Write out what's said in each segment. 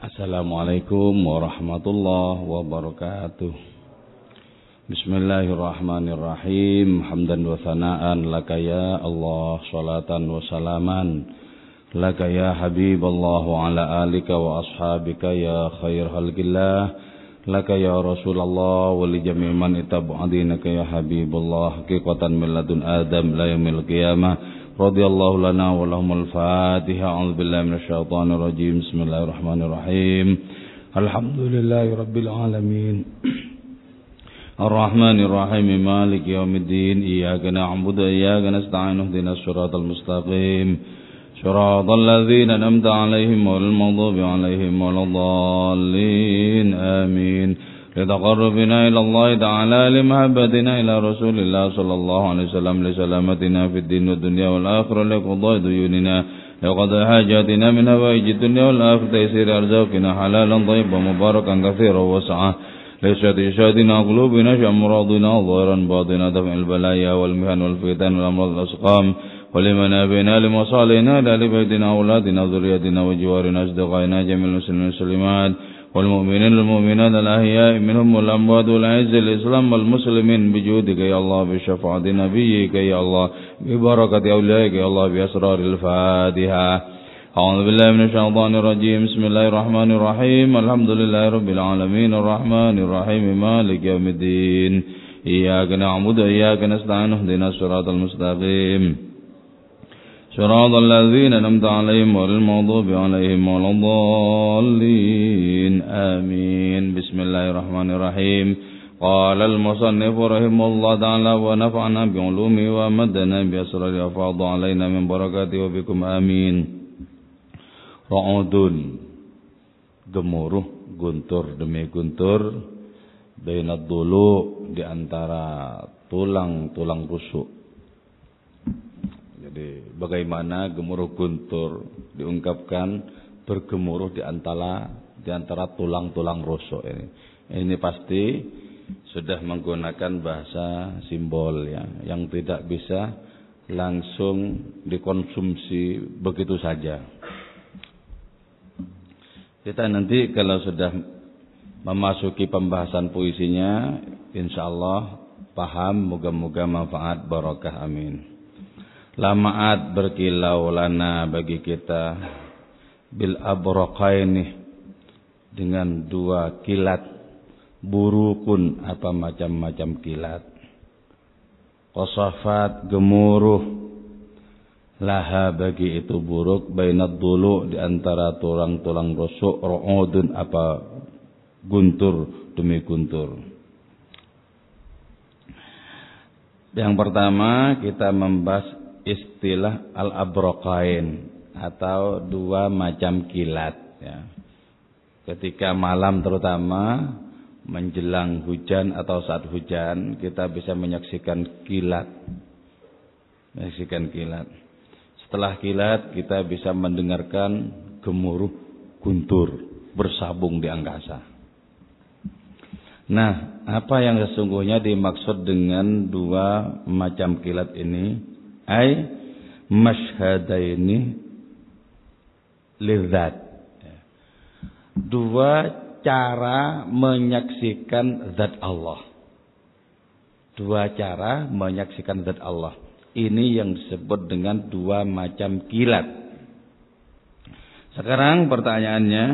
Assalamualaikum warahmatullahi wabarakatuh. Bismillahirrahmanirrahim. Hamdan wa sana'an laka ya Allah, salatan wa salaman laka ya habib Allah wa ala alika wa ashabika ya khair halqillah laka ya Rasulullah wa li jami' man ittaba'a ya habib Allah haqiqatan min ladun Adam la yaumil qiyamah رضي الله لنا ولهم الفاتحة. أعوذ بالله من الشيطان الرجيم. بسم الله الرحمن الرحيم. الحمد لله رب العالمين. الرحمن الرحيم. مالك يوم الدين. إياك نعبد وإياك نستعين. اهدنا الصراط المستقيم. صراط الذين أنعمت عليهم ولا المغضوب عليهم ولا الضالين. آمين. لتقربنا إلى الله تعالى لمحبتنا إلى رسول الله صلى الله عليه وسلم لسلامتنا في الدين والدنيا والآخرة لقضاء ديوننا لقضاء حاجاتنا من هوائج الدنيا والآخرة تيسير أرزاقنا حلالا طيبا مباركا كثيرا وسعا لشهد شهدنا قلوبنا شمراضنا ظاهرا باطنا دفع البلايا والمهن والفتن والأمراض الأسقام ولمن أبينا لمصالحنا لبيتنا أولادنا ذريتنا وجوارنا أصدقائنا جميع المسلمين والمسلمات. والمؤمنين المؤمنات الأحياء منهم والأموات والعز الإسلام والمسلمين بجودك يا الله بشفاعة نبيك يا الله ببركة أوليائك يا الله بأسرار الفاتحة. أعوذ بالله من الشيطان الرجيم. بسم الله الرحمن الرحيم. الحمد لله رب العالمين. الرحمن الرحيم. مالك يوم الدين. إياك نعبد وإياك نستعين اهدنا الصراط المستقيم. صراط الذين نمت عليهم غير المغضوب عليهم ولا الضالين آمين بسم الله الرحمن الرحيم قال المصنف رحمه الله تعالى ونفعنا بعلومه ومدنا بأسرار أفاض علينا من بركاته وبكم آمين رعود gemuruh guntur demi guntur bainad dulu di antara tulang-tulang rusuk jadi bagaimana gemuruh guntur diungkapkan bergemuruh di antara di antara tulang-tulang rusuk ini. Ini pasti sudah menggunakan bahasa simbol ya yang tidak bisa langsung dikonsumsi begitu saja. Kita nanti kalau sudah memasuki pembahasan puisinya, insya Allah paham, moga-moga manfaat, barokah, amin. Lamaat berkilau lana bagi kita. Bil abraqaini dengan dua kilat. Burukun apa macam-macam kilat. Qasafat gemuruh. Laha bagi itu buruk. Bainad dulu di antara tulang-tulang rusuk. Ru'udun apa guntur demi guntur. Yang pertama kita membahas istilah al-abraqain atau dua macam kilat ya. Ketika malam terutama menjelang hujan atau saat hujan kita bisa menyaksikan kilat. Menyaksikan kilat. Setelah kilat kita bisa mendengarkan gemuruh guntur bersabung di angkasa. Nah, apa yang sesungguhnya dimaksud dengan dua macam kilat ini? Ay masyhadaini lidzat dua cara menyaksikan zat Allah. Dua cara menyaksikan zat Allah. Ini yang disebut dengan dua macam kilat. Sekarang pertanyaannya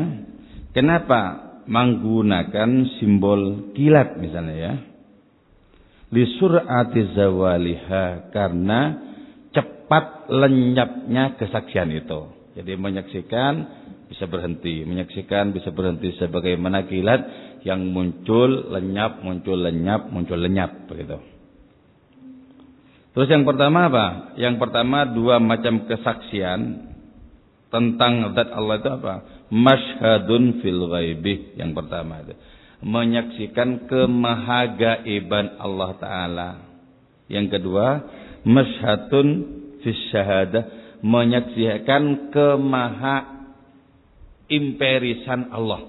kenapa menggunakan simbol kilat misalnya ya? Li sur'ati zawaliha karena cepat lenyapnya kesaksian itu. Jadi menyaksikan bisa berhenti, menyaksikan bisa berhenti sebagaimana kilat yang muncul lenyap, muncul lenyap, muncul lenyap begitu. Terus yang pertama apa? Yang pertama dua macam kesaksian tentang zat Allah itu apa? Mashhadun fil ghaibi yang pertama itu. Menyaksikan kemahagaiban Allah taala. Yang kedua, masyhadun syahadah menyaksikan kemaha imperisan Allah.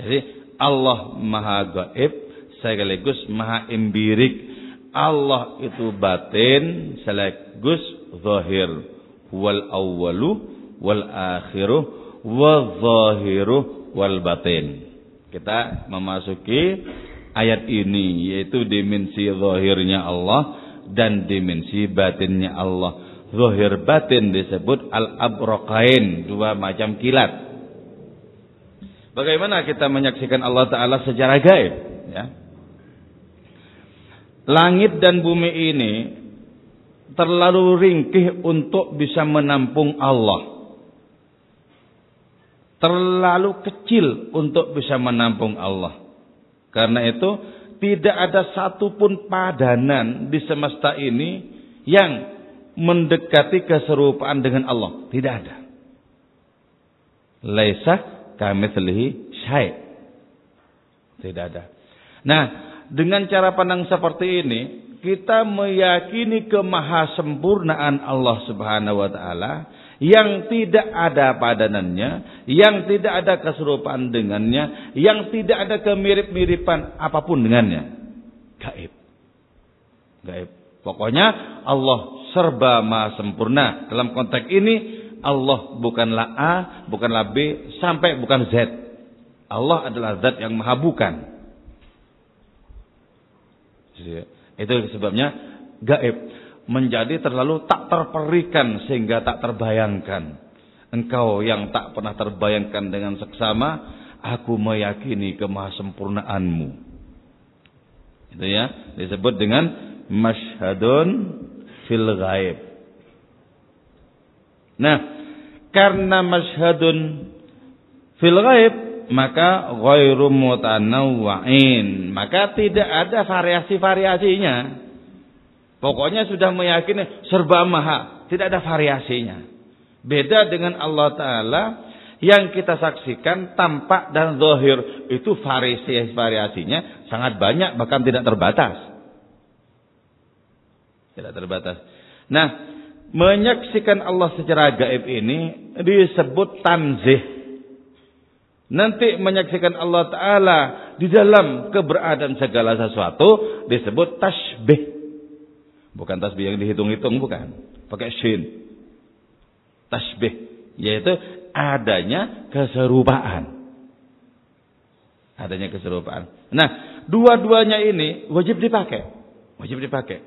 Jadi Allah maha gaib sekaligus maha empirik. Allah itu batin sekaligus zahir. Wal awwalu wal akhiru wadzahiru wal batin. Kita memasuki ayat ini yaitu dimensi zahirnya Allah dan dimensi batinnya Allah. Zahir batin disebut al-abraqain, dua macam kilat. Bagaimana kita menyaksikan Allah taala secara gaib, ya? Langit dan bumi ini terlalu ringkih untuk bisa menampung Allah terlalu kecil untuk bisa menampung Allah. Karena itu tidak ada satupun padanan di semesta ini yang mendekati keserupaan dengan Allah. Tidak ada. Laisa kamitslihi syai'. Tidak ada. Nah, dengan cara pandang seperti ini, kita meyakini kemahasempurnaan Allah Subhanahu wa taala yang tidak ada padanannya, yang tidak ada keserupaan dengannya, yang tidak ada kemirip-miripan apa pun dengannya. Gaib. Gaib. Pokoknya Allah serba maha sempurna. Dalam konteks ini Allah bukanlah A, bukanlah B, sampai bukan Z. Allah adalah zat yang maha bukan. Itu sebabnya gaib menjadi terlalu tak terperikan sehingga tak terbayangkan. Engkau yang tak pernah terbayangkan dengan seksama, aku meyakini kemahasempurnaanmu. Itu ya, disebut dengan masyhadun fil ghaib. Nah, karena masyhadun fil ghaib maka ghairu mutanawwa'in, maka tidak ada variasi-variasinya. Pokoknya sudah meyakini serba maha, tidak ada variasinya. Beda dengan Allah Ta'ala yang kita saksikan tampak dan zahir itu variasi variasinya sangat banyak bahkan tidak terbatas. Tidak terbatas. Nah, menyaksikan Allah secara gaib ini disebut tanzih. Nanti menyaksikan Allah Ta'ala di dalam keberadaan segala sesuatu disebut tasbih. Bukan tasbih yang dihitung-hitung, bukan. Pakai shin. Tasbih. Yaitu adanya keserupaan. Adanya keserupaan. Nah, dua-duanya ini wajib dipakai. Wajib dipakai.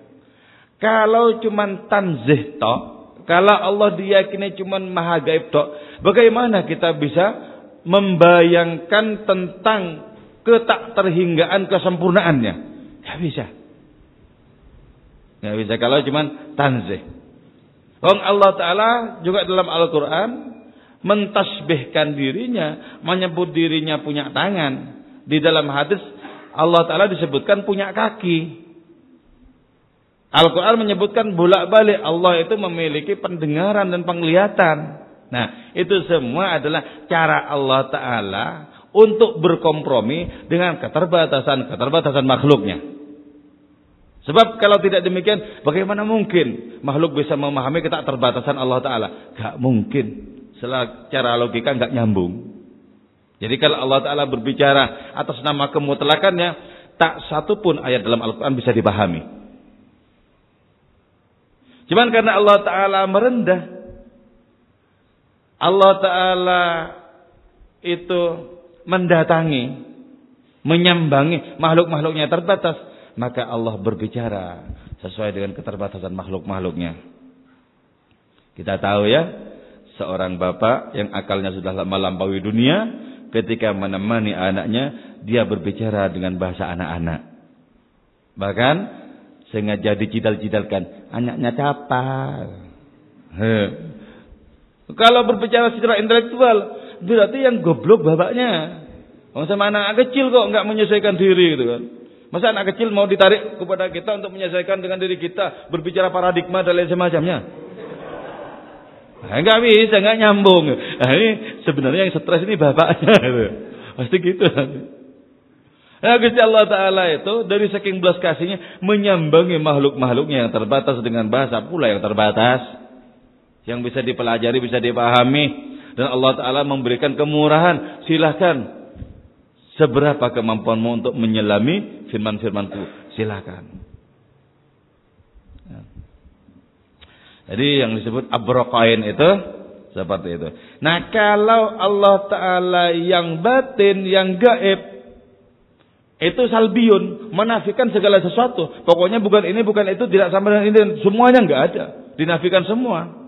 Kalau cuman tanzih tok, kalau Allah diyakini cuman maha gaib tok, bagaimana kita bisa membayangkan tentang ketak terhinggaan kesempurnaannya? Gak bisa. Nggak bisa kalau cuman tanzih. Wong Allah Ta'ala juga dalam Al-Quran mentasbihkan dirinya, menyebut dirinya punya tangan. Di dalam hadis Allah Ta'ala disebutkan punya kaki. Al-Quran menyebutkan bolak-balik Allah itu memiliki pendengaran dan penglihatan. Nah, itu semua adalah cara Allah Ta'ala untuk berkompromi dengan keterbatasan-keterbatasan makhluknya. Sebab kalau tidak demikian, bagaimana mungkin makhluk bisa memahami keterbatasan Allah Ta'ala? Gak mungkin. Secara logika gak nyambung. Jadi kalau Allah Ta'ala berbicara atas nama kemutlakannya, tak satu pun ayat dalam Al-Quran bisa dipahami. Cuman karena Allah Ta'ala merendah, Allah Ta'ala itu mendatangi, menyambangi makhluk-makhluknya terbatas maka Allah berbicara sesuai dengan keterbatasan makhluk-makhluknya. Kita tahu ya, seorang bapak yang akalnya sudah melampaui dunia, ketika menemani anaknya, dia berbicara dengan bahasa anak-anak. Bahkan sengaja dicidal-cidalkan, anaknya capal. Kalau berbicara secara intelektual, berarti yang goblok bapaknya. Sama anak kecil kok nggak menyesuaikan diri gitu kan. Masa anak kecil mau ditarik kepada kita untuk menyelesaikan dengan diri kita, berbicara paradigma dan lain semacamnya? Enggak bisa, enggak nyambung. Nah, ini sebenarnya yang stres ini bapaknya. Pasti gitu. Nah, Gusti Allah Ta'ala itu dari saking belas kasihnya menyambangi makhluk-makhluknya yang terbatas dengan bahasa pula yang terbatas. Yang bisa dipelajari, bisa dipahami. Dan Allah Ta'ala memberikan kemurahan. Silahkan Seberapa kemampuanmu untuk menyelami firman-firmanku? Silakan. Ya. Jadi yang disebut abraqain itu Seperti itu. Nah, kalau Allah taala yang batin, yang gaib itu salbiun, menafikan segala sesuatu. Pokoknya bukan ini, bukan itu, tidak sama dengan ini, semuanya enggak ada. Dinafikan semua.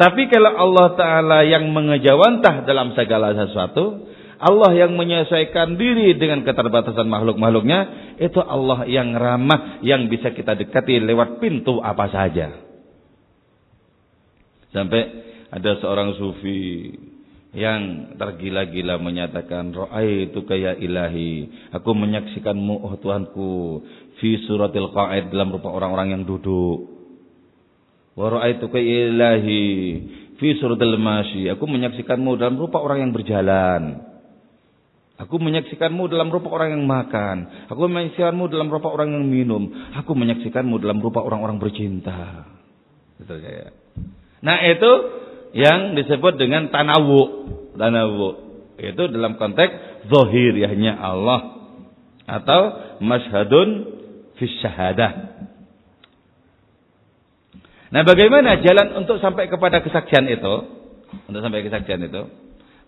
Tapi kalau Allah Ta'ala yang mengejawantah dalam segala sesuatu, Allah yang menyesuaikan diri dengan keterbatasan makhluk-makhluknya, itu Allah yang ramah, yang bisa kita dekati lewat pintu apa saja. Sampai ada seorang sufi yang tergila-gila menyatakan itu kaya ilahi aku menyaksikanmu oh Tuhanku fi suratil qaid dalam rupa orang-orang yang duduk Wa ra'aituka ilahi fi suratil masyi. Aku menyaksikanmu dalam rupa orang yang berjalan. Aku menyaksikanmu dalam rupa orang yang makan. Aku menyaksikanmu dalam rupa orang yang minum. Aku menyaksikanmu dalam rupa orang-orang bercinta. Gitu ya. Nah itu yang disebut dengan tanawu. Tanawu. Itu dalam konteks zohir yahnya Allah. Atau masyhadun fi syahadah. Nah, bagaimana jalan untuk sampai kepada kesaksian itu? Untuk sampai kesaksian itu.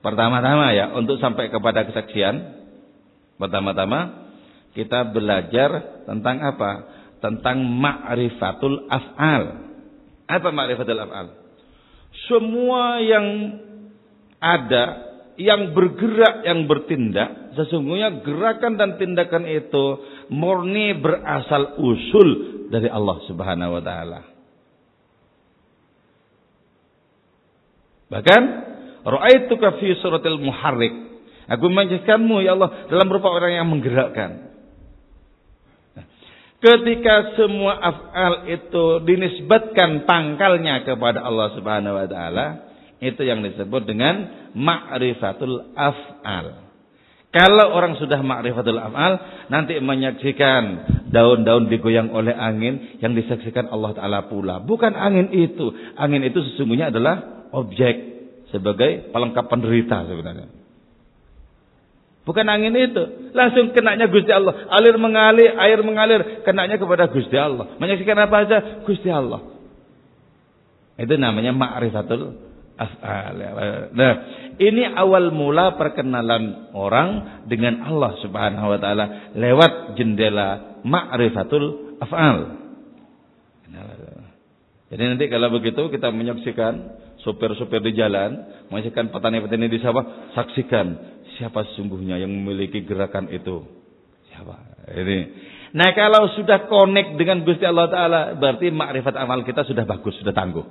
Pertama-tama ya, untuk sampai kepada kesaksian, pertama-tama kita belajar tentang apa? Tentang ma'rifatul af'al. Apa ma'rifatul af'al? Semua yang ada, yang bergerak, yang bertindak, sesungguhnya gerakan dan tindakan itu murni berasal usul dari Allah Subhanahu wa taala. Bahkan ra'aituka fi suratil muharrik. Aku menyaksikanmu ya Allah dalam rupa orang yang menggerakkan. Ketika semua af'al itu dinisbatkan pangkalnya kepada Allah Subhanahu wa taala, itu yang disebut dengan ma'rifatul af'al. Kalau orang sudah ma'rifatul af'al, nanti menyaksikan daun-daun digoyang oleh angin yang disaksikan Allah Ta'ala pula. Bukan angin itu. Angin itu sesungguhnya adalah objek sebagai pelengkap penderita sebenarnya. Bukan angin itu. Langsung kenanya Gusti Allah. Alir mengalir, air mengalir. Kenanya kepada Gusti Allah. Menyaksikan apa saja Gusti Allah. Itu namanya ma'rifatul af'al. Nah, ini awal mula perkenalan orang dengan Allah Subhanahu wa taala lewat jendela ma'rifatul af'al. Jadi nanti kalau begitu kita menyaksikan sopir-sopir di jalan, menyaksikan petani-petani di sawah, saksikan siapa sesungguhnya yang memiliki gerakan itu. Siapa? Ini. Nah kalau sudah connect dengan Gusti Allah Ta'ala, berarti makrifat amal kita sudah bagus, sudah tangguh.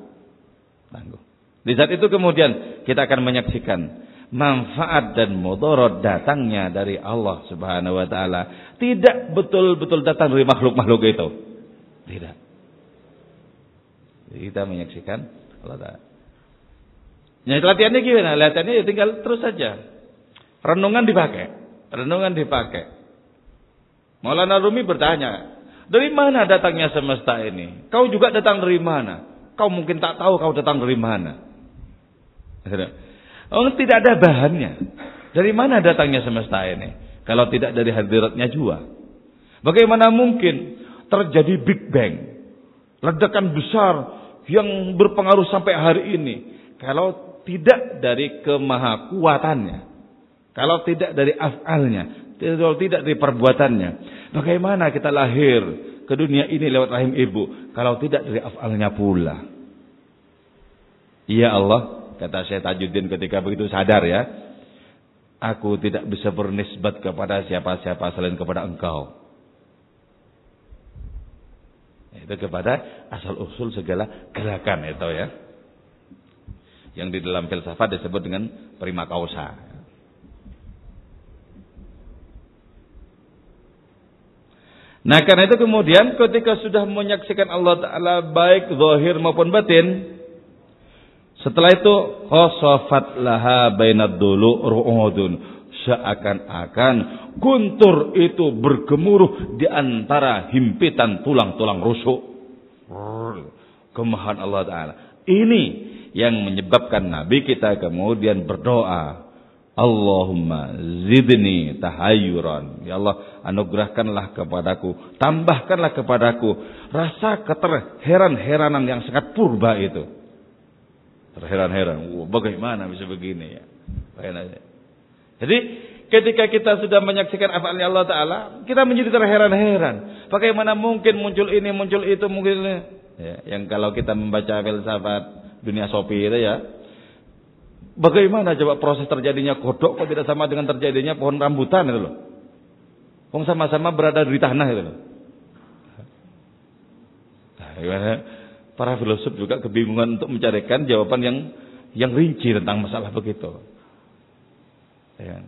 Tangguh. Di saat itu kemudian kita akan menyaksikan manfaat dan mudarat datangnya dari Allah Subhanahu wa taala tidak betul-betul datang dari makhluk-makhluk itu. Tidak. Jadi kita menyaksikan Allah Ta'ala. Ya latihannya gimana? Latihannya ya tinggal terus saja. Renungan dipakai. Renungan dipakai. Maulana Rumi bertanya, dari mana datangnya semesta ini? Kau juga datang dari mana? Kau mungkin tak tahu kau datang dari mana. Oh, tidak ada bahannya. Dari mana datangnya semesta ini? Kalau tidak dari hadiratnya jua. Bagaimana mungkin terjadi Big Bang? Ledakan besar yang berpengaruh sampai hari ini. Kalau tidak dari kemahakuatannya, kalau tidak dari afalnya, kalau tidak dari perbuatannya, bagaimana kita lahir ke dunia ini lewat rahim ibu, kalau tidak dari afalnya pula? Ya Allah, kata saya Tajuddin ketika begitu sadar ya, aku tidak bisa bernisbat kepada siapa-siapa selain kepada engkau. Itu kepada asal usul segala gerakan itu ya yang di dalam filsafat disebut dengan prima causa. Nah karena itu kemudian ketika sudah menyaksikan Allah Ta'ala baik zahir maupun batin. Setelah itu khosofat laha bainad dulu ru'udun. Seakan-akan guntur itu bergemuruh di antara himpitan tulang-tulang rusuk. Kemahan Allah Ta'ala. Ini yang menyebabkan Nabi kita kemudian berdoa. Allahumma zidni tahayyuran. Ya Allah, anugerahkanlah kepadaku, tambahkanlah kepadaku rasa keterheran-heranan yang sangat purba itu. Terheran-heran, bagaimana bisa begini ya? Jadi ketika kita sudah menyaksikan apa Allah Taala, kita menjadi terheran-heran. Bagaimana mungkin muncul ini, muncul itu, mungkin ini. Ya, yang kalau kita membaca filsafat dunia sopi itu ya, bagaimana coba proses terjadinya kodok kok tidak sama dengan terjadinya pohon rambutan itu loh. Wong sama-sama berada di tanah itu loh. Nah, para filosof juga kebingungan untuk mencarikan jawaban yang yang rinci tentang masalah begitu. Ya.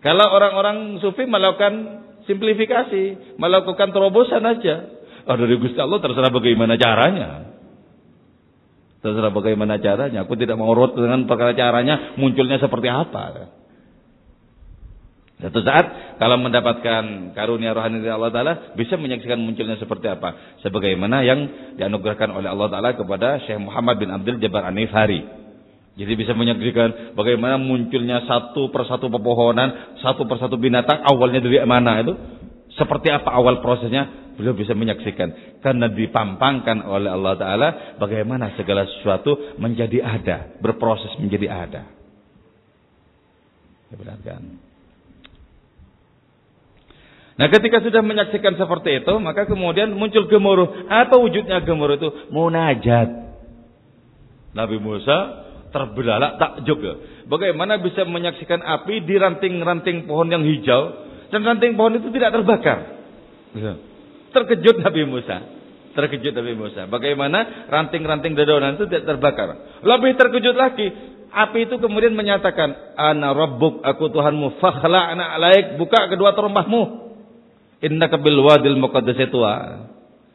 Kalau orang-orang sufi melakukan simplifikasi, melakukan terobosan aja. Oh, dari Gusti Allah terserah bagaimana caranya. Terserah bagaimana caranya. Aku tidak mau urut dengan perkara caranya munculnya seperti apa. Satu saat kalau mendapatkan karunia rohani dari Allah Taala bisa menyaksikan munculnya seperti apa. Sebagaimana yang dianugerahkan oleh Allah Taala kepada Syekh Muhammad bin Abdul Jabbar Anifari. Jadi bisa menyaksikan bagaimana munculnya satu persatu pepohonan, satu persatu binatang awalnya dari mana itu. Seperti apa awal prosesnya, beliau bisa menyaksikan. Karena dipampangkan oleh Allah Ta'ala bagaimana segala sesuatu menjadi ada, berproses menjadi ada. Nah ketika sudah menyaksikan seperti itu, maka kemudian muncul gemuruh. Apa wujudnya gemuruh itu? Munajat. Nabi Musa terbelalak takjub ya. Bagaimana bisa menyaksikan api di ranting-ranting pohon yang hijau dan ranting pohon itu tidak terbakar. Ya. Terkejut Nabi Musa. Terkejut Nabi Musa. Bagaimana ranting-ranting dedaunan itu tidak terbakar. Lebih terkejut lagi. Api itu kemudian menyatakan, Ana Rabbuk, aku Tuhanmu, fakhla anak alaik, buka kedua terompahmu. Inna kabil wadil muqaddasi tua.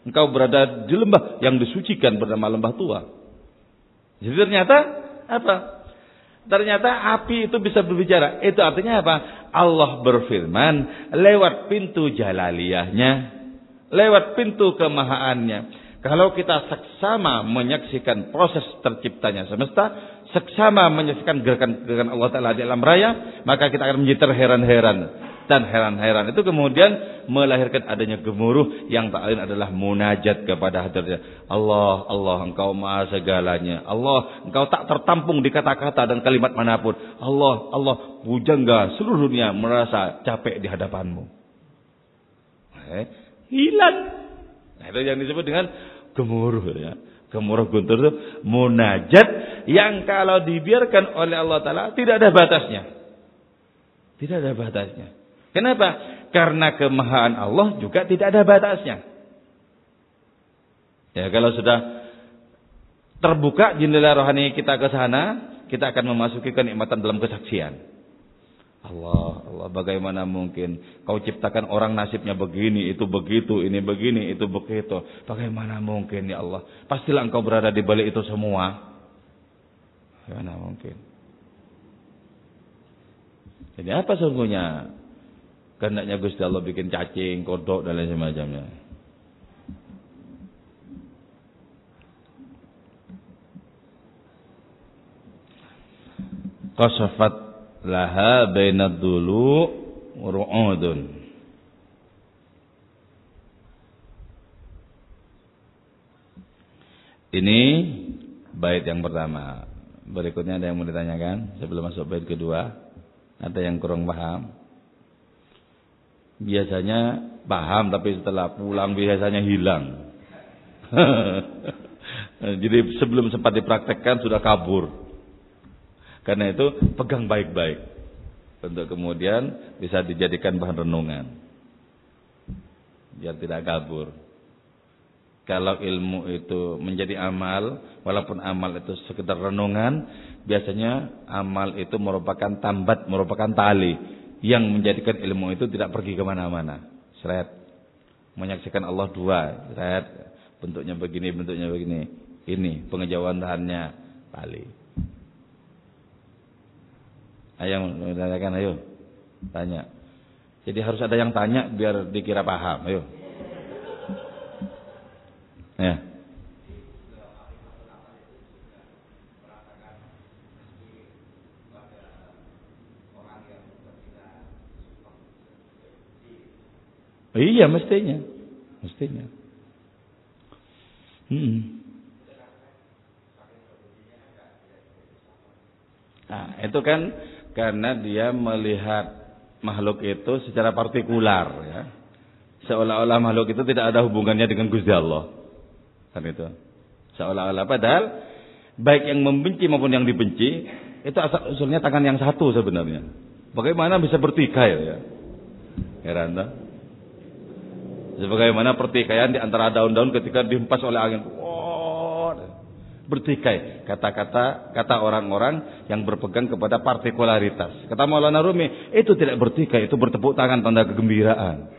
Engkau berada di lembah yang disucikan bernama lembah tua. Jadi ternyata apa? Ternyata api itu bisa berbicara. Itu artinya apa? Allah berfirman lewat pintu jalaliyahnya, lewat pintu kemahaannya. Kalau kita seksama menyaksikan proses terciptanya semesta, seksama menyaksikan gerakan-gerakan Allah Ta'ala di alam raya, maka kita akan menjadi terheran-heran dan heran-heran. Itu kemudian melahirkan adanya gemuruh yang tak lain adalah munajat kepada hadirnya. Allah Allah engkau maha segalanya. Allah engkau tak tertampung di kata-kata dan kalimat mana pun. Allah Allah bujangga seluruh dunia merasa capek di hadapanmu. Eh, hilang. Nah, itu yang disebut dengan gemuruh ya. Gemuruh guntur itu munajat yang kalau dibiarkan oleh Allah Ta'ala tidak ada batasnya. Tidak ada batasnya Kenapa? Karena kemahaan Allah juga tidak ada batasnya. Ya, kalau sudah terbuka jendela rohani kita ke sana, kita akan memasuki kenikmatan dalam kesaksian. Allah, Allah bagaimana mungkin kau ciptakan orang nasibnya begini, itu begitu, ini begini, itu begitu. Bagaimana mungkin ya Allah? Pastilah engkau berada di balik itu semua. Bagaimana mungkin? Jadi apa sungguhnya Kehendaknya Gusti Allah bikin cacing, kodok dan lain semacamnya. Qasafat laha bainad dulu ru'udun. Ini bait yang pertama. Berikutnya ada yang mau ditanyakan sebelum masuk bait kedua? Ada yang kurang paham? Biasanya paham tapi setelah pulang biasanya hilang. Jadi sebelum sempat dipraktekkan sudah kabur. Karena itu pegang baik-baik untuk kemudian bisa dijadikan bahan renungan. Biar tidak kabur. Kalau ilmu itu menjadi amal, walaupun amal itu sekedar renungan, biasanya amal itu merupakan tambat, merupakan tali yang menjadikan ilmu itu tidak pergi ke mana-mana. Seret. Menyaksikan Allah dua. Seret. Bentuknya begini, bentuknya begini. Ini pengejauhan tahannya tali. Ayo tanyakan ayo. Tanya. Jadi harus ada yang tanya biar dikira paham. Ayo. Ya. Iya mestinya. Mestinya. Hmm. Nah, itu kan karena dia melihat makhluk itu secara partikular ya. Seolah-olah makhluk itu tidak ada hubungannya dengan Gusti Allah. Kan itu. Seolah-olah padahal baik yang membenci maupun yang dibenci itu asal usulnya tangan yang satu sebenarnya. Bagaimana bisa bertikai ya? Heran tak? Sebagaimana pertikaian di antara daun-daun ketika dihempas oleh angin. Wow, bertikai. Kata-kata kata orang-orang yang berpegang kepada partikularitas. Kata Maulana Rumi, itu tidak bertikai, itu bertepuk tangan tanda kegembiraan.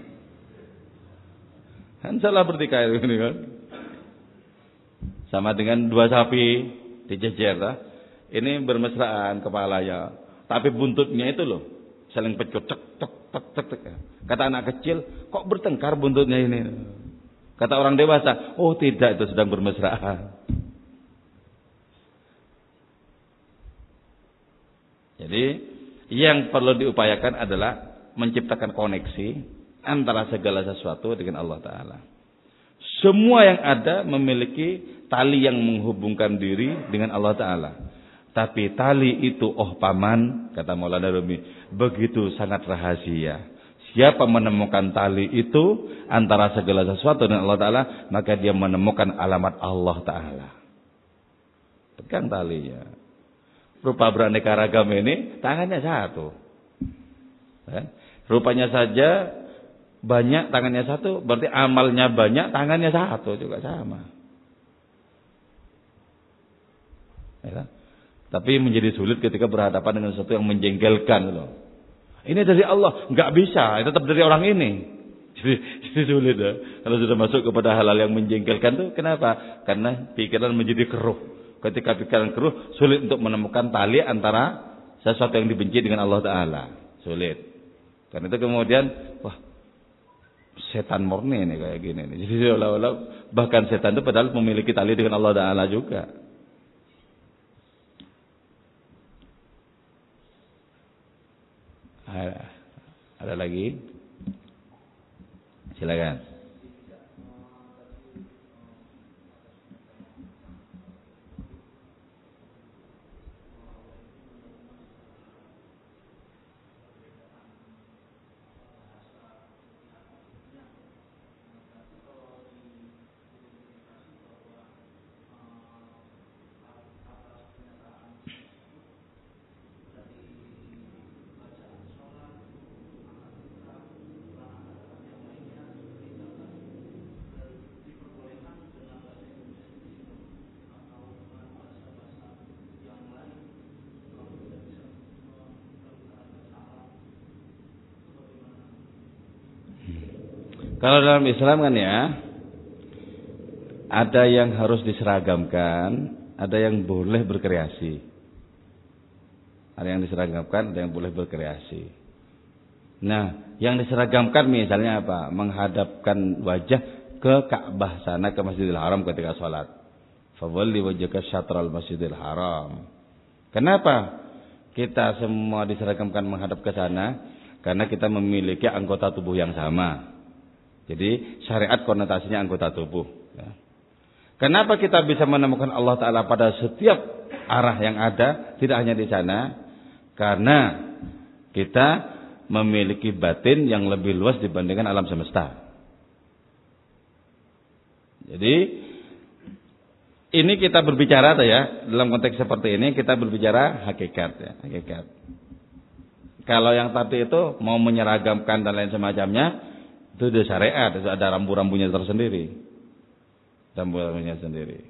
Kan salah bertikai ini kan. Sama dengan dua sapi dijejer. Lah. Ini bermesraan kepalanya. Tapi buntutnya itu loh. Saling pecut. Cek, cek, cek, cek, cek. Kata anak kecil, kok bertengkar buntutnya ini? Kata orang dewasa, oh tidak itu sedang bermesraan. Jadi yang perlu diupayakan adalah menciptakan koneksi antara segala sesuatu dengan Allah Ta'ala. Semua yang ada memiliki tali yang menghubungkan diri dengan Allah Ta'ala. Tapi tali itu, oh paman, kata Maulana Rumi, begitu sangat rahasia. Siapa menemukan tali itu antara segala sesuatu dengan Allah Ta'ala, maka dia menemukan alamat Allah Ta'ala. Pegang talinya. Rupa beraneka ragam ini, tangannya satu. Ya. Rupanya saja banyak, tangannya satu, berarti amalnya banyak, tangannya satu juga sama. Ya. Tapi menjadi sulit ketika berhadapan dengan sesuatu yang menjengkelkan loh. Ini dari Allah, nggak bisa, tetap dari orang ini. Jadi, jadi sulit ya. Kalau sudah masuk kepada hal-hal yang menjengkelkan tuh, kenapa? Karena pikiran menjadi keruh. Ketika pikiran keruh, sulit untuk menemukan tali antara sesuatu yang dibenci dengan Allah Taala. Sulit. Karena itu kemudian, wah, setan murni ini kayak gini. Jadi seolah-olah bahkan setan itu padahal memiliki tali dengan Allah Taala juga. Ada lagi? Silakan. Kalau dalam Islam kan ya, ada yang harus diseragamkan, ada yang boleh berkreasi. Ada yang diseragamkan, ada yang boleh berkreasi. Nah, yang diseragamkan misalnya apa? Menghadapkan wajah ke Ka'bah sana ke Masjidil Haram ketika sholat. Fawalli wajhaka syatral Masjidil Haram. Kenapa? Kita semua diseragamkan menghadap ke sana karena kita memiliki anggota tubuh yang sama. Jadi syariat konotasinya anggota tubuh. Ya. Kenapa kita bisa menemukan Allah Ta'ala pada setiap arah yang ada, tidak hanya di sana? Karena kita memiliki batin yang lebih luas dibandingkan alam semesta. Jadi ini kita berbicara ya dalam konteks seperti ini kita berbicara hakikat ya hakikat. Kalau yang tadi itu mau menyeragamkan dan lain semacamnya itu ada syariat, ada rambu-rambunya tersendiri. Rambu-rambunya sendiri.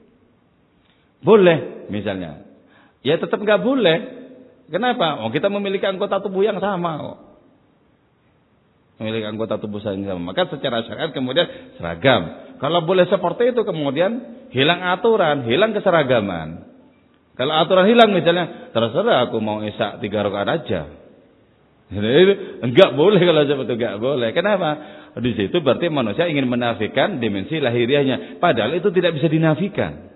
Boleh misalnya. Ya tetap nggak boleh. Kenapa? Oh kita memiliki anggota tubuh yang sama Oh. Memiliki anggota tubuh yang sama. Maka secara syariat kemudian seragam. Kalau boleh seperti itu kemudian hilang aturan, hilang keseragaman. Kalau aturan hilang misalnya, terserah aku mau isak tiga rakaat aja. Enggak boleh kalau seperti itu enggak boleh. Kenapa? Di situ berarti manusia ingin menafikan dimensi lahiriahnya. Padahal itu tidak bisa dinafikan.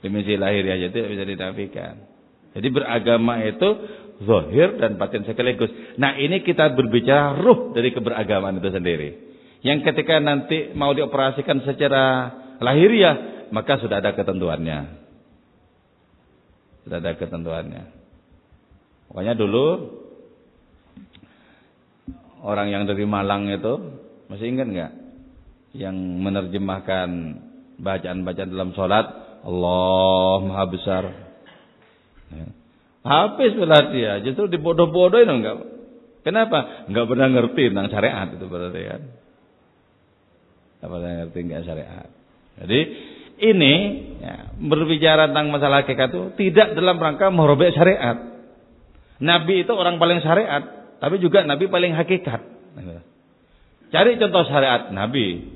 Dimensi lahiriahnya itu tidak bisa dinafikan. Jadi beragama itu zahir dan batin sekaligus. Nah ini kita berbicara ruh dari keberagaman itu sendiri. Yang ketika nanti mau dioperasikan secara lahiriah, maka sudah ada ketentuannya. Sudah ada ketentuannya. Pokoknya dulu orang yang dari Malang itu masih ingat nggak? Yang menerjemahkan bacaan-bacaan dalam sholat Allah Maha Besar. Ya. Habis pula dia, justru dibodoh-bodohin enggak. Kenapa? Enggak pernah ngerti tentang syariat itu berarti kan. Enggak pernah ngerti enggak syariat. Jadi ini ya, berbicara tentang masalah hakikat itu tidak dalam rangka merobek syariat. Nabi itu orang paling syariat, tapi juga Nabi paling hakikat. Cari contoh syariat Nabi,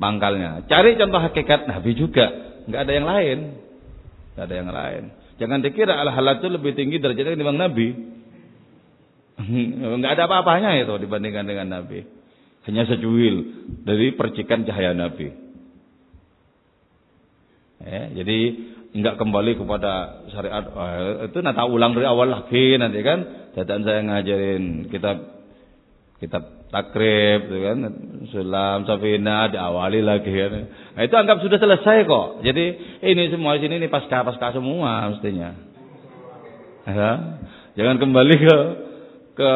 pangkalnya. Cari contoh hakikat Nabi juga, nggak ada yang lain, nggak ada yang lain. Jangan dikira al-halal itu lebih tinggi derajatnya dibanding Nabi. nggak ada apa-apanya itu dibandingkan dengan Nabi. Hanya secuil dari percikan cahaya Nabi. Ya, jadi nggak kembali kepada syariat. Oh, itu nanti ulang dari awal lagi nanti kan. Dan saya ngajarin kitab kitab takrib gitu kan. Sulam safina diawali lagi kan. Nah, itu anggap sudah selesai kok. Jadi ini semua sini ini pasca pasca semua mestinya. Ya. jangan kembali ke ke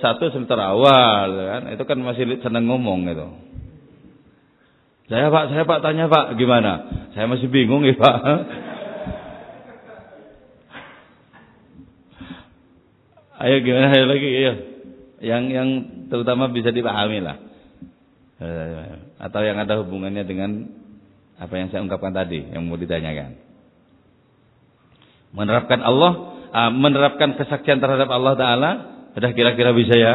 S1 semester awal kan. Itu kan masih seneng ngomong itu saya pak saya pak tanya pak gimana? Saya masih bingung ya pak ayo gimana? Ayo lagi ya yang yang terutama bisa dipahami lah. Eh, atau yang ada hubungannya dengan apa yang saya ungkapkan tadi yang mau ditanyakan. Menerapkan Allah uh, menerapkan kesaksian terhadap Allah Taala sudah kira-kira bisa ya?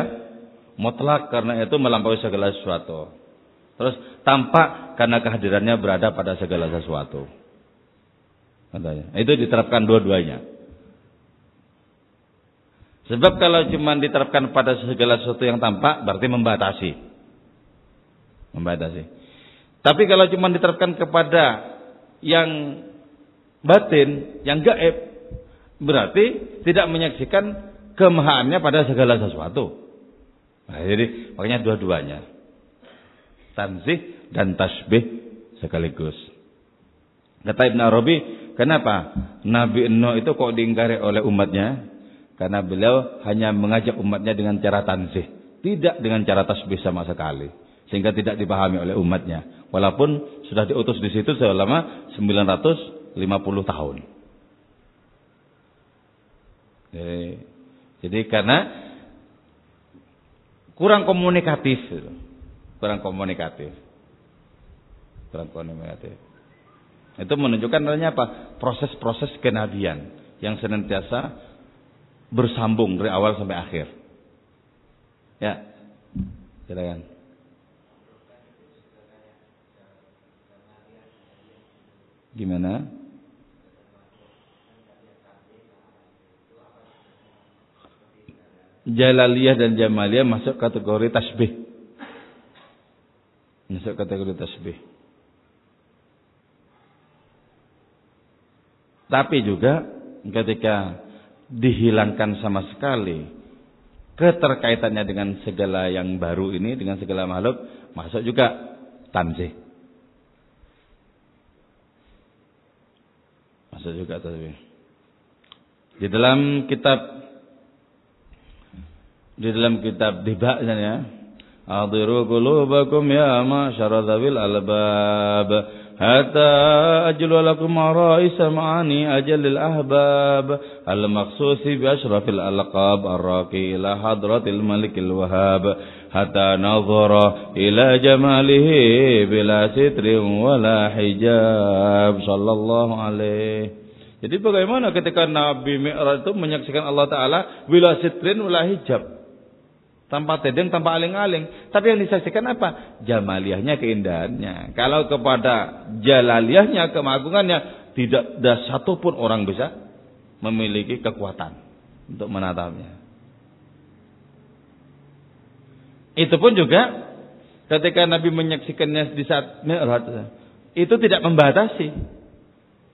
Mutlak karena itu melampaui segala sesuatu. Terus tampak karena kehadirannya berada pada segala sesuatu. Katanya. Itu diterapkan dua-duanya Sebab kalau cuma diterapkan pada segala sesuatu yang tampak berarti membatasi. Membatasi. Tapi kalau cuma diterapkan kepada yang batin, yang gaib, berarti tidak menyaksikan kemahaannya pada segala sesuatu. Nah, jadi makanya dua-duanya. Tanzih dan tasbih sekaligus. Kata Ibn Arabi, kenapa Nabi Nuh itu kok diingkari oleh umatnya? Karena beliau hanya mengajak umatnya dengan cara tanzih. Tidak dengan cara tasbih sama sekali. Sehingga tidak dipahami oleh umatnya. Walaupun sudah diutus di situ selama 950 tahun. Jadi, jadi karena kurang komunikatif. Kurang komunikatif. Kurang komunikatif. Itu menunjukkan adanya apa? Proses-proses kenabian yang senantiasa bersambung dari awal sampai akhir. Ya, silakan. Gimana? Jalaliyah dan Jamaliyah masuk kategori tasbih. Masuk kategori tasbih. Tapi juga ketika dihilangkan sama sekali. Keterkaitannya dengan segala yang baru ini dengan segala makhluk masuk juga tanzih masuk juga tanzih di dalam kitab di dalam kitab dibak ya Adiru qulubakum ya masyara albab حتى أجل لكم عرائس معاني أجل الأحباب المخصوص بأشرف الألقاب الراقي إلى حضرة الملك الوهاب حتى نظر إلى جماله بلا ستر ولا حجاب صلى الله عليه Jadi bagaimana ketika Nabi Mi'raj itu menyaksikan Allah Ta'ala bila sitrin wala hijab. Tanpa tedeng, tanpa aling-aling. Tapi yang disaksikan apa? Jamaliyahnya, keindahannya. Kalau kepada jalaliyahnya, kemagungannya, tidak ada satupun orang bisa memiliki kekuatan untuk menatapnya. Itu pun juga ketika Nabi menyaksikannya di saat Mi'raj, itu tidak membatasi.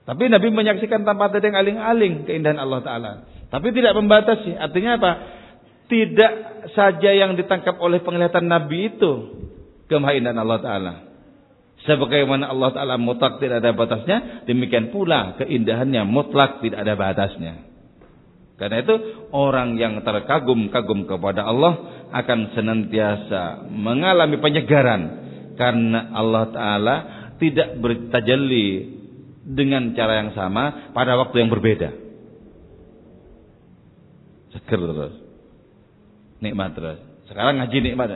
Tapi Nabi menyaksikan tanpa tedeng aling-aling keindahan Allah Ta'ala. Tapi tidak membatasi. Artinya apa? Tidak saja yang ditangkap oleh penglihatan Nabi itu kemahiran Allah Ta'ala. Sebagaimana Allah Ta'ala mutlak tidak ada batasnya, demikian pula keindahannya mutlak tidak ada batasnya. Karena itu orang yang terkagum-kagum kepada Allah akan senantiasa mengalami penyegaran karena Allah Ta'ala tidak bertajalli dengan cara yang sama pada waktu yang berbeda. Seger terus. Nikmat terus. Sekarang ngaji nikmat.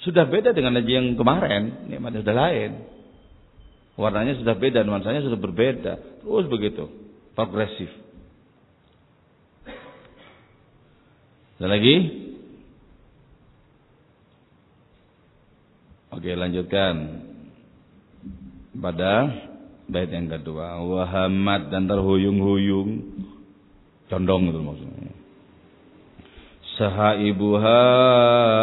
Sudah beda dengan ngaji yang kemarin. Nikmatnya sudah lain. Warnanya sudah beda, nuansanya sudah berbeda. Terus begitu. Progresif. Ada lagi? Oke, lanjutkan. Pada bait yang kedua, wahamat dan terhuyung-huyung. Condong itu maksudnya. Sahaibuha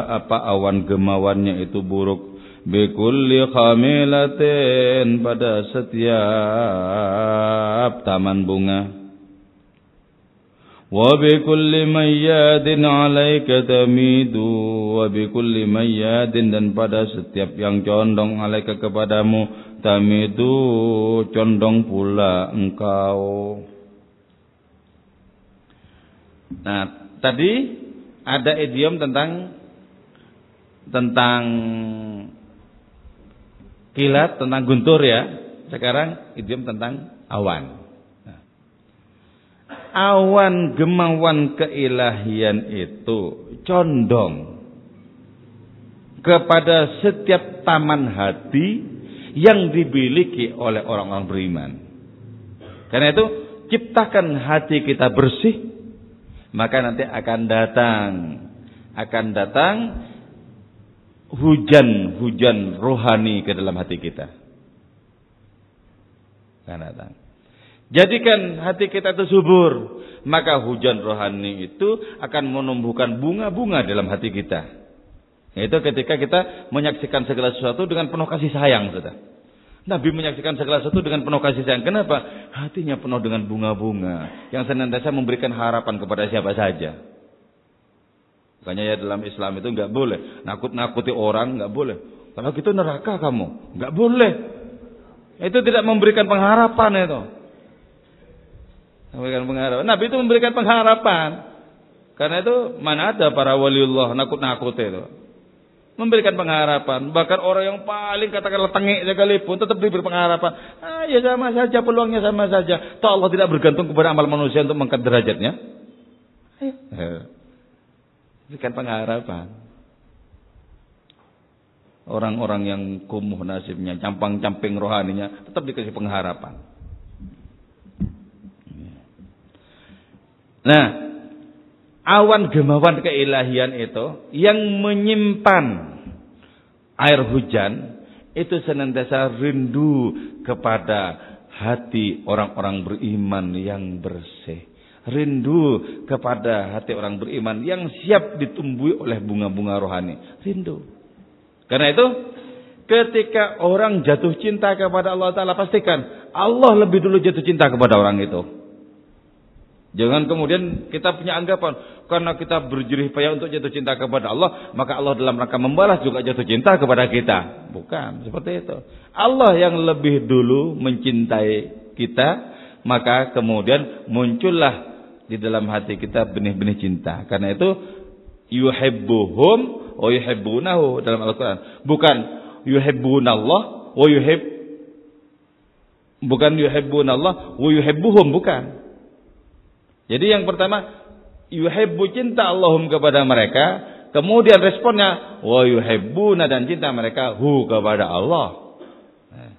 apa awan gemawannya itu buruk? Bikulli khamilatin pada setiap taman bunga. Wa bikulli mayyadin alaika tamidu wa bikulli mayyadin dan pada setiap yang condong alaika kepadamu tamidu condong pula engkau. Nah tadi ada idiom tentang tentang kilat tentang guntur ya. Sekarang idiom tentang awan. Nah. Awan gemawan keilahian itu condong kepada setiap taman hati yang dimiliki oleh orang-orang beriman. Karena itu ciptakan hati kita bersih, maka nanti akan datang akan datang hujan-hujan rohani ke dalam hati kita. Akan datang. Jadikan hati kita itu subur, maka hujan rohani itu akan menumbuhkan bunga-bunga dalam hati kita. Itu ketika kita menyaksikan segala sesuatu dengan penuh kasih sayang, sudah. Nabi menyaksikan segala sesuatu dengan penuh kasih sayang. Kenapa? Hatinya penuh dengan bunga-bunga yang senantiasa memberikan harapan kepada siapa saja. Makanya ya dalam Islam itu nggak boleh nakut-nakuti orang nggak boleh. Kalau gitu neraka kamu nggak boleh. Itu tidak memberikan pengharapan itu. Memberikan pengharapan. Nabi itu memberikan pengharapan. Karena itu mana ada para waliullah nakut-nakut itu. Memberikan pengharapan. Bahkan orang yang paling katakanlah tengik sekalipun tetap diberi pengharapan. Ah, ya sama saja peluangnya sama saja. Toh Allah tidak bergantung kepada amal manusia untuk mengangkat derajatnya. Ayo. Berikan pengharapan. Orang-orang yang kumuh nasibnya, campang-camping rohaninya, tetap dikasih pengharapan. Nah, awan gemawan keilahian itu yang menyimpan air hujan itu senantiasa rindu kepada hati orang-orang beriman yang bersih rindu kepada hati orang beriman yang siap ditumbuhi oleh bunga-bunga rohani. Rindu. Karena itu ketika orang jatuh cinta kepada Allah Ta'ala pastikan Allah lebih dulu jatuh cinta kepada orang itu. Jangan kemudian kita punya anggapan karena kita berjerih payah untuk jatuh cinta kepada Allah, maka Allah dalam rangka membalas juga jatuh cinta kepada kita. Bukan seperti itu. Allah yang lebih dulu mencintai kita, maka kemudian muncullah di dalam hati kita benih-benih cinta. Karena itu yuhibbuhum wa yuhibbunahu dalam Al-Qur'an. Bukan yuhibbunallah wa yuhib bukan yuhibbunallah wa yuhibbuhum bukan. Jadi yang pertama yuhibbu cinta Allahum kepada mereka, kemudian responnya wa yuhibbuna dan cinta mereka hu kepada Allah. Nah.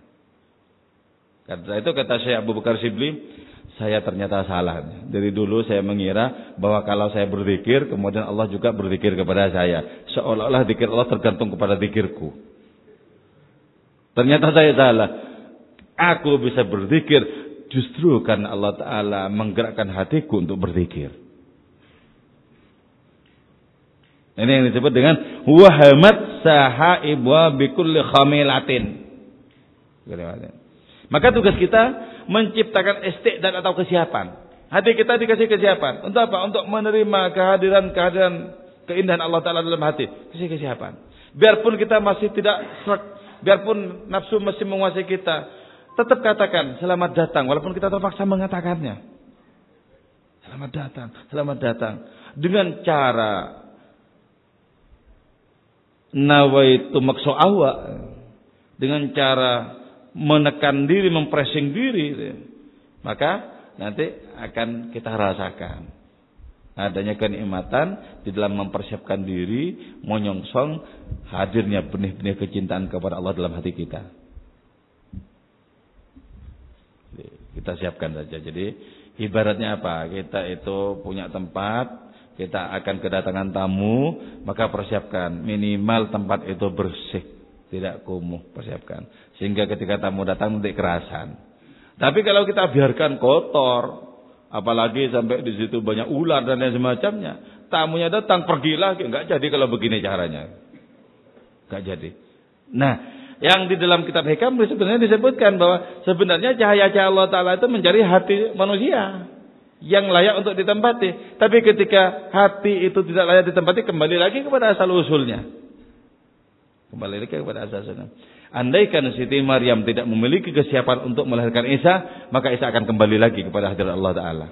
Kata itu kata Syekh Abu Bakar Sibli, saya ternyata salah. Dari dulu saya mengira bahwa kalau saya berzikir, kemudian Allah juga berzikir kepada saya. Seolah-olah zikir Allah tergantung kepada zikirku. Ternyata saya salah. Aku bisa berzikir justru karena Allah Ta'ala menggerakkan hatiku untuk berzikir. Ini yang disebut dengan wahamat sahaibwa bikulli khamilatin. Maka tugas kita menciptakan dan atau kesiapan. Hati kita dikasih kesiapan. Untuk apa? Untuk menerima kehadiran-kehadiran keindahan Allah Ta'ala dalam hati. Kasih kesiapan. Biarpun kita masih tidak biarpun nafsu masih menguasai kita, tetap katakan selamat datang walaupun kita terpaksa mengatakannya. Selamat datang, selamat datang dengan cara nawaitu makso awak dengan cara menekan diri, mempressing diri, maka nanti akan kita rasakan adanya kenikmatan di dalam mempersiapkan diri, menyongsong hadirnya benih-benih kecintaan kepada Allah dalam hati kita. Kita siapkan saja. Jadi ibaratnya apa? Kita itu punya tempat, kita akan kedatangan tamu, maka persiapkan minimal tempat itu bersih, tidak kumuh, persiapkan. Sehingga ketika tamu datang nanti kerasan. Tapi kalau kita biarkan kotor, Apalagi sampai di situ banyak ular dan lain semacamnya. Tamunya datang pergi lagi, nggak jadi kalau begini caranya. Nggak jadi. Nah, yang di dalam kitab hikam sebenarnya disebutkan bahwa sebenarnya cahaya-cahaya Allah Taala itu mencari hati manusia yang layak untuk ditempati. Tapi ketika hati itu tidak layak ditempati, kembali lagi kepada asal usulnya. Kembali lagi kepada asal usulnya. Andaikan Siti Maryam tidak memiliki kesiapan untuk melahirkan Isa, maka Isa akan kembali lagi kepada hadirat Allah Ta'ala.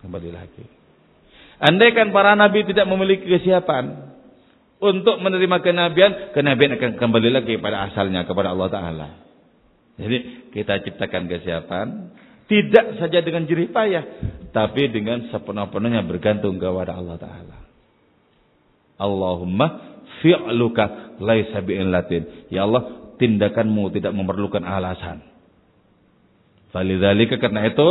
Kembali lagi. Andaikan para nabi tidak memiliki kesiapan untuk menerima kenabian, kenabian akan kembali lagi pada asalnya, kepada Allah Ta'ala. Jadi kita ciptakan kesiapan, tidak saja dengan jerih payah, tapi dengan sepenuh-penuhnya bergantung kepada Allah Ta'ala. Allahumma fi'luka laisa bi'illatin. Ya Allah, tindakanmu tidak memerlukan alasan. Falidzalika karena itu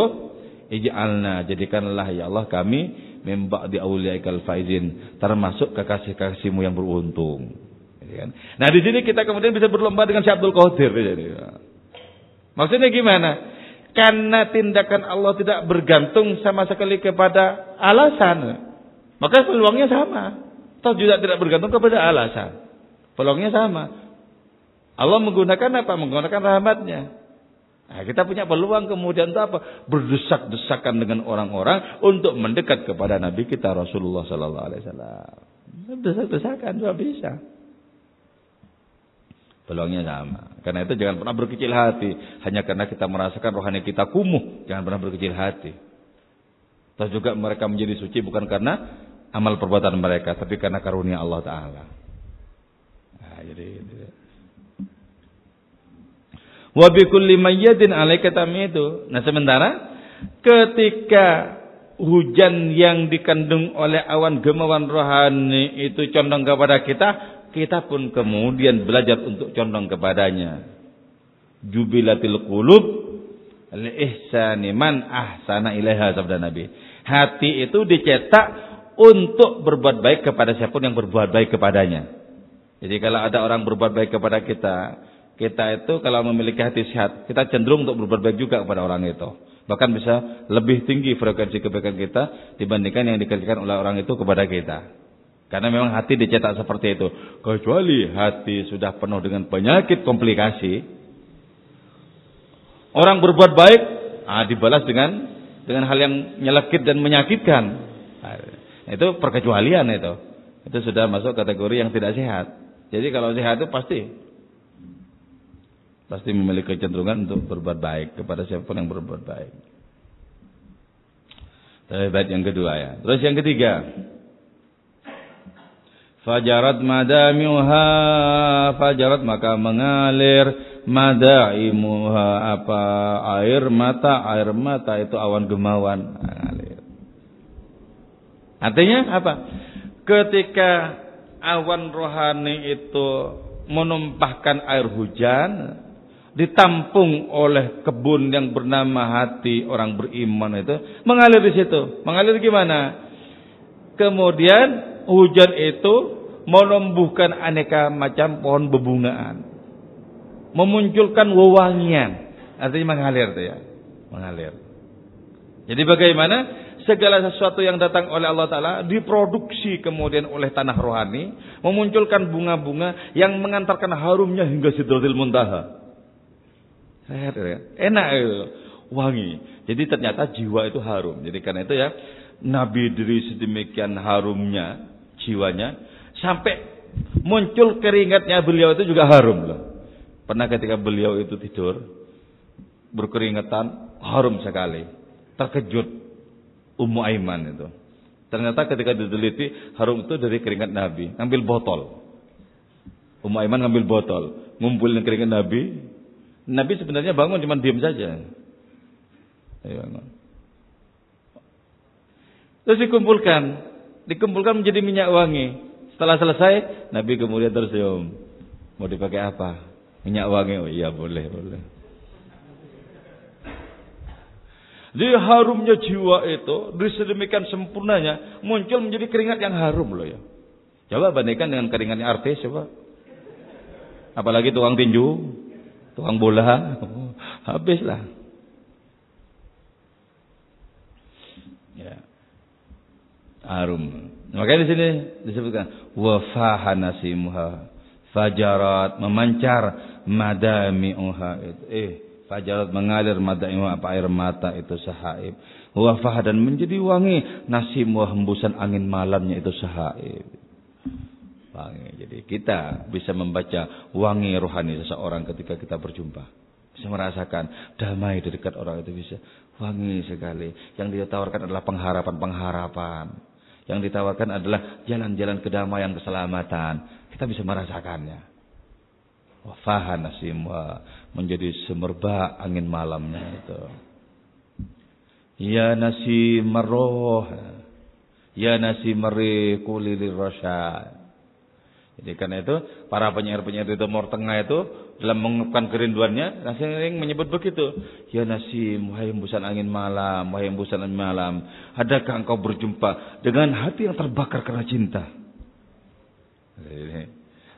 ij'alna jadikanlah ya Allah kami mim ba'di auliyaikal faizin termasuk kekasih-kekasihmu yang beruntung. Gitu kan? Nah, di sini kita kemudian bisa berlomba dengan Syekh Abdul Qadir. Maksudnya gimana? Karena tindakan Allah tidak bergantung sama sekali kepada alasan. Maka peluangnya sama. Toh juga tidak bergantung kepada alasan. Peluangnya sama. Allah menggunakan apa? Menggunakan rahmatnya. Nah, kita punya peluang kemudian itu apa? Berdesak-desakan dengan orang-orang untuk mendekat kepada Nabi kita Rasulullah Sallallahu Alaihi Wasallam. Desak-desakan juga bisa. Peluangnya sama. Karena itu jangan pernah berkecil hati. Hanya karena kita merasakan rohani kita kumuh. Jangan pernah berkecil hati. Terus juga mereka menjadi suci bukan karena amal perbuatan mereka, tapi karena karunia Allah Taala. Nah, jadi. Wa mayyidin alaika itu. Nah, sementara ketika hujan yang dikandung oleh awan gemawan rohani itu condong kepada kita, kita pun kemudian belajar untuk condong kepadanya. Jubilatil qulub li ihsani man ahsana ilaiha sabda Nabi. Hati itu dicetak untuk berbuat baik kepada siapa pun yang berbuat baik kepadanya. Jadi kalau ada orang berbuat baik kepada kita, kita itu kalau memiliki hati sehat, kita cenderung untuk berbuat baik juga kepada orang itu. Bahkan bisa lebih tinggi frekuensi kebaikan kita dibandingkan yang dikerjakan oleh orang itu kepada kita. Karena memang hati dicetak seperti itu. Kecuali hati sudah penuh dengan penyakit komplikasi. Orang berbuat baik, ah, dibalas dengan dengan hal yang nyelekit dan menyakitkan. Itu perkecualian itu. Itu sudah masuk kategori yang tidak sehat. Jadi kalau sehat itu pasti pasti memiliki kecenderungan untuk berbuat baik kepada siapa pun yang berbuat baik. Terlibat yang kedua ya. Terus yang ketiga. Fajarat madamiuha fajarat maka mengalir madaimuha apa air mata air mata itu awan gemawan mengalir. Artinya apa? Ketika awan rohani itu menumpahkan air hujan, ditampung oleh kebun yang bernama hati orang beriman itu, mengalir di situ. Mengalir gimana? Kemudian hujan itu menumbuhkan aneka macam pohon bebungaan. Memunculkan wewangian. Artinya mengalir tuh ya. Mengalir. Jadi bagaimana? segala sesuatu yang datang oleh Allah Ta'ala diproduksi kemudian oleh tanah rohani, memunculkan bunga-bunga yang mengantarkan harumnya hingga Sidratil Muntaha. Enak itu, wangi. Jadi ternyata jiwa itu harum. Jadi karena itu ya, Nabi diri sedemikian harumnya jiwanya sampai Muncul keringatnya beliau itu juga harum loh. Pernah ketika beliau itu tidur berkeringatan harum sekali. Terkejut Ummu Aiman itu. Ternyata ketika diteliti harum itu dari keringat Nabi. Ngambil botol. Ummu Aiman ngambil botol. Ngumpulin keringat Nabi. Nabi sebenarnya bangun cuma diam saja. Ayo, Terus dikumpulkan. Dikumpulkan menjadi minyak wangi. Setelah selesai, Nabi kemudian tersenyum. Mau dipakai apa? Minyak wangi. Oh iya boleh, boleh. Jadi harumnya jiwa itu sedemikian sempurnanya muncul menjadi keringat yang harum loh ya. Coba bandingkan dengan keringatnya artis coba. Apalagi tukang tinju, tukang bola, habislah. harum. Makanya di sini disebutkan wa fahanasimuha fajarat memancar madami'uha itu. Eh fajarat mengalir madami'uha apa air mata itu sahaib. Wa dan menjadi wangi nasimu hembusan angin malamnya itu sahaib wangi jadi kita bisa membaca wangi rohani seseorang ketika kita berjumpa bisa merasakan damai di dekat orang itu bisa wangi sekali yang dia tawarkan adalah pengharapan-pengharapan yang ditawarkan adalah jalan-jalan kedamaian keselamatan. Kita bisa merasakannya. Wafahan nasim menjadi semerbak angin malamnya itu. Ya nasi maroh. Ya nasi meri kulilir rasyad. Jadi karena itu para penyair-penyair di Timur Tengah itu dalam mengungkapkan kerinduannya sering menyebut begitu. Ya nasi wahai hembusan angin malam, wahai hembusan angin malam, adakah engkau berjumpa dengan hati yang terbakar karena cinta?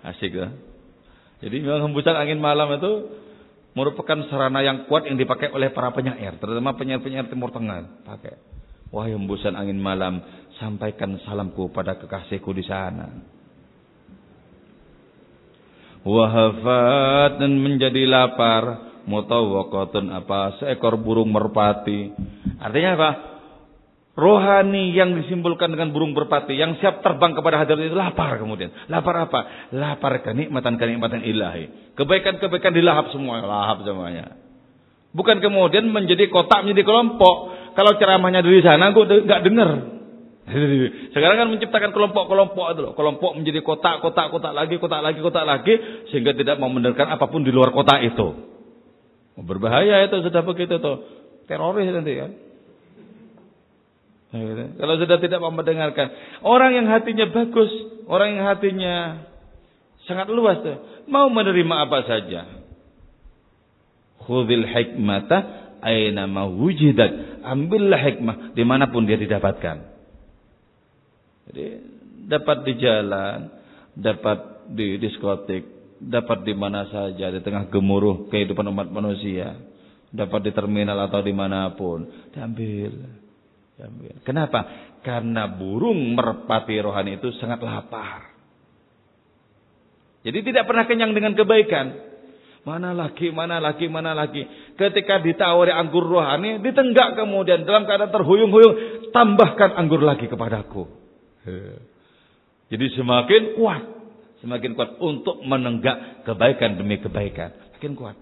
Asik ya. Jadi memang hembusan angin malam itu merupakan sarana yang kuat yang dipakai oleh para penyair, terutama penyair-penyair Timur Tengah pakai. Wahai hembusan angin malam, sampaikan salamku pada kekasihku di sana wahafat dan menjadi lapar mutawwaqatun apa seekor burung merpati. Artinya apa? Rohani yang disimpulkan dengan burung merpati yang siap terbang kepada hadirat itu lapar kemudian. Lapar apa? Lapar kenikmatan kenikmatan ilahi. Kebaikan-kebaikan dilahap semua lahap semuanya. Bukan kemudian menjadi kotak menjadi kelompok. Kalau ceramahnya dari sana gue nggak dengar Sekarang kan menciptakan kelompok-kelompok itu loh. Kelompok menjadi kotak, kotak, kotak lagi, kotak lagi, kotak lagi. Sehingga tidak mau mendengarkan apa pun di luar kotak itu. Berbahaya itu sudah begitu tuh. Teroris nanti kan. Gitu. Kalau sudah tidak mau mendengarkan. Orang yang hatinya bagus. Orang yang hatinya sangat luas tuh. Mau menerima apa saja. Khudil hikmata aina wujidat. Ambillah hikmah di mana pun dia didapatkan. Jadi dapat di jalan, dapat di diskotik, dapat di mana saja di tengah gemuruh kehidupan umat manusia, dapat di terminal atau di mana pun, diambil, diambil. Kenapa? Karena burung merpati rohani itu sangat lapar. Jadi tidak pernah kenyang dengan kebaikan. Mana lagi, mana lagi, mana lagi. Ketika ditawari anggur rohani, ditenggak kemudian dalam keadaan terhuyung-huyung, tambahkan anggur lagi kepadaku. Jadi semakin kuat, semakin kuat untuk menenggak kebaikan demi kebaikan, makin kuat.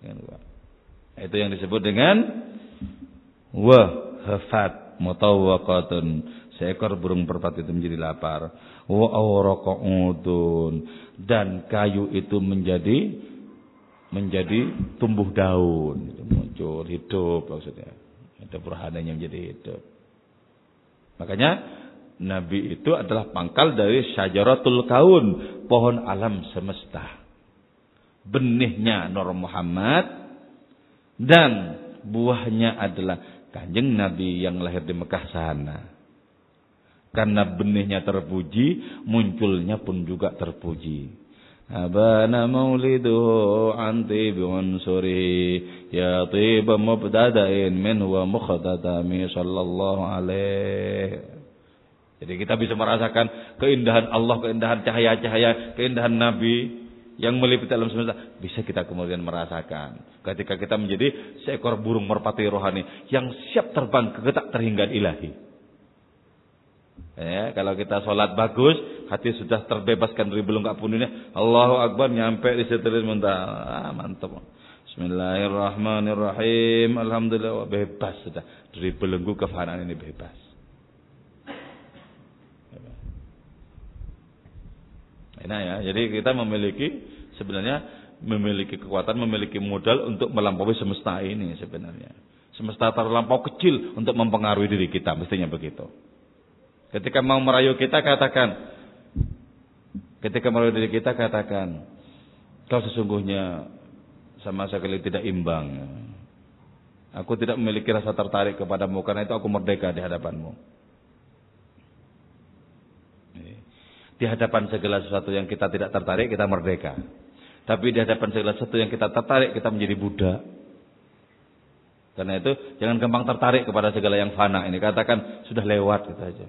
Kuat. Itu yang disebut dengan wahafat mutawwaqatun. Seekor burung merpati itu menjadi lapar. Wa awraqa'udun dan kayu itu menjadi menjadi tumbuh daun, muncul hidup maksudnya. Ada yang menjadi hidup. Makanya Nabi itu adalah pangkal dari syajaratul kaun, pohon alam semesta. Benihnya Nur Muhammad dan buahnya adalah kanjeng Nabi yang lahir di Mekah sana. Karena benihnya terpuji, munculnya pun juga terpuji. Abana maulidu anti biunsuri ya mubtada'in min wa mukhtadami sallallahu alaihi jadi kita bisa merasakan keindahan Allah, keindahan cahaya-cahaya, keindahan Nabi yang meliputi alam semesta. Bisa kita kemudian merasakan. Ketika kita menjadi seekor burung merpati rohani yang siap terbang ke getak terhingga ilahi. Ya, kalau kita sholat bagus, hati sudah terbebaskan dari belenggu pundinya. Allahu Akbar nyampe di situ muntah. Ah, mantap. Bismillahirrahmanirrahim. Alhamdulillah bebas sudah dari belenggu kefanaan ini bebas. Nah ya, jadi kita memiliki sebenarnya memiliki kekuatan, memiliki modal untuk melampaui semesta ini sebenarnya. Semesta terlampau kecil untuk mempengaruhi diri kita, mestinya begitu. Ketika mau merayu kita katakan, ketika merayu diri kita katakan, kau sesungguhnya sama sekali tidak imbang. Aku tidak memiliki rasa tertarik kepadamu karena itu aku merdeka di hadapanmu. Di hadapan segala sesuatu yang kita tidak tertarik, kita merdeka. Tapi di hadapan segala sesuatu yang kita tertarik, kita menjadi budak. Karena itu jangan gampang tertarik kepada segala yang fana ini. Katakan sudah lewat gitu aja.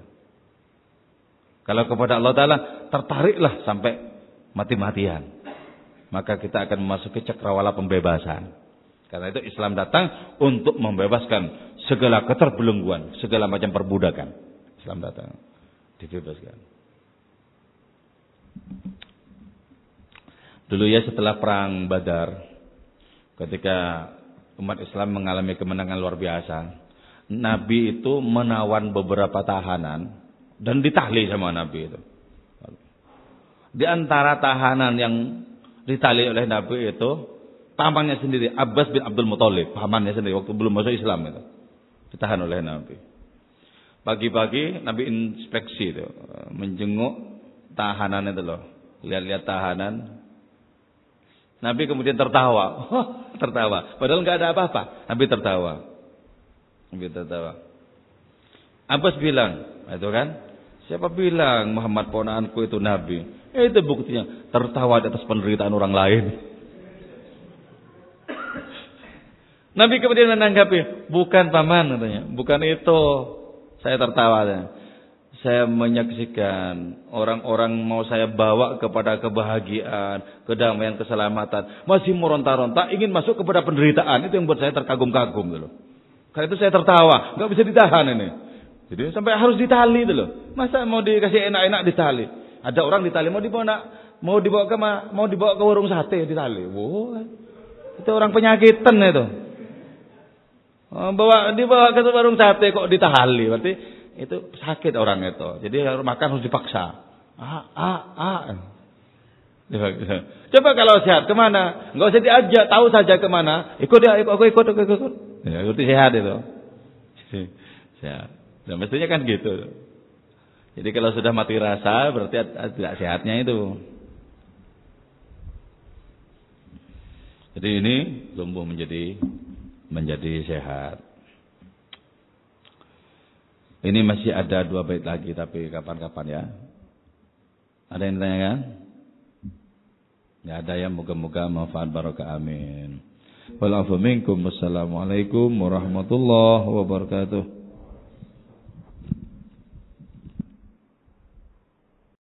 Kalau kepada Allah Ta'ala tertariklah sampai mati-matian. Maka kita akan memasuki cakrawala pembebasan. Karena itu Islam datang untuk membebaskan segala keterbelengguan, segala macam perbudakan. Islam datang dibebaskan. Dulu ya setelah perang Badar, ketika umat Islam mengalami kemenangan luar biasa, Nabi itu menawan beberapa tahanan dan ditahli sama Nabi itu. Di antara tahanan yang ditali oleh Nabi itu pamannya sendiri Abbas bin Abdul Muthalib, pamannya sendiri waktu belum masuk Islam itu. Ditahan oleh Nabi. Pagi-pagi Nabi inspeksi itu, menjenguk tahanan itu loh. Lihat-lihat tahanan. Nabi kemudian tertawa. tertawa. Padahal nggak ada apa-apa. Nabi tertawa. Nabi tertawa. Abbas bilang, itu kan? Siapa bilang Muhammad ponaanku itu nabi? Eh, itu buktinya tertawa di atas penderitaan orang lain. Nabi kemudian menanggapi, bukan paman katanya, bukan itu. Saya tertawa. Saya menyaksikan orang-orang mau saya bawa kepada kebahagiaan, kedamaian, keselamatan. Masih meronta-ronta ingin masuk kepada penderitaan. Itu yang buat saya terkagum-kagum. Gitu Karena itu saya tertawa. nggak bisa ditahan ini. Jadi sampai harus ditali itu loh. Masa mau dikasih enak-enak ditali? Ada orang ditali mau dibawa mau dibawa ke mau dibawa ke warung sate ditali. Wow. Itu orang penyakitan itu. Oh, bawa dibawa ke warung sate kok ditali. Berarti itu sakit orang itu. Jadi makan harus dipaksa. Ah, ah, ah. Coba kalau sehat ke mana? Enggak usah diajak, tahu saja ke mana. Ikut ya, ikut, aku ikut, aku ikut. ikut. Ya, ikuti sehat itu. Sehat. Dan mestinya kan gitu. Jadi kalau sudah mati rasa berarti tidak sehatnya itu. Jadi ini tumbuh menjadi menjadi sehat. Ini masih ada dua bait lagi tapi kapan-kapan ya. Ada yang ditanyakan? Ya ada yang moga-moga manfaat barokah amin. Walafu minkum. Wassalamualaikum warahmatullahi wabarakatuh.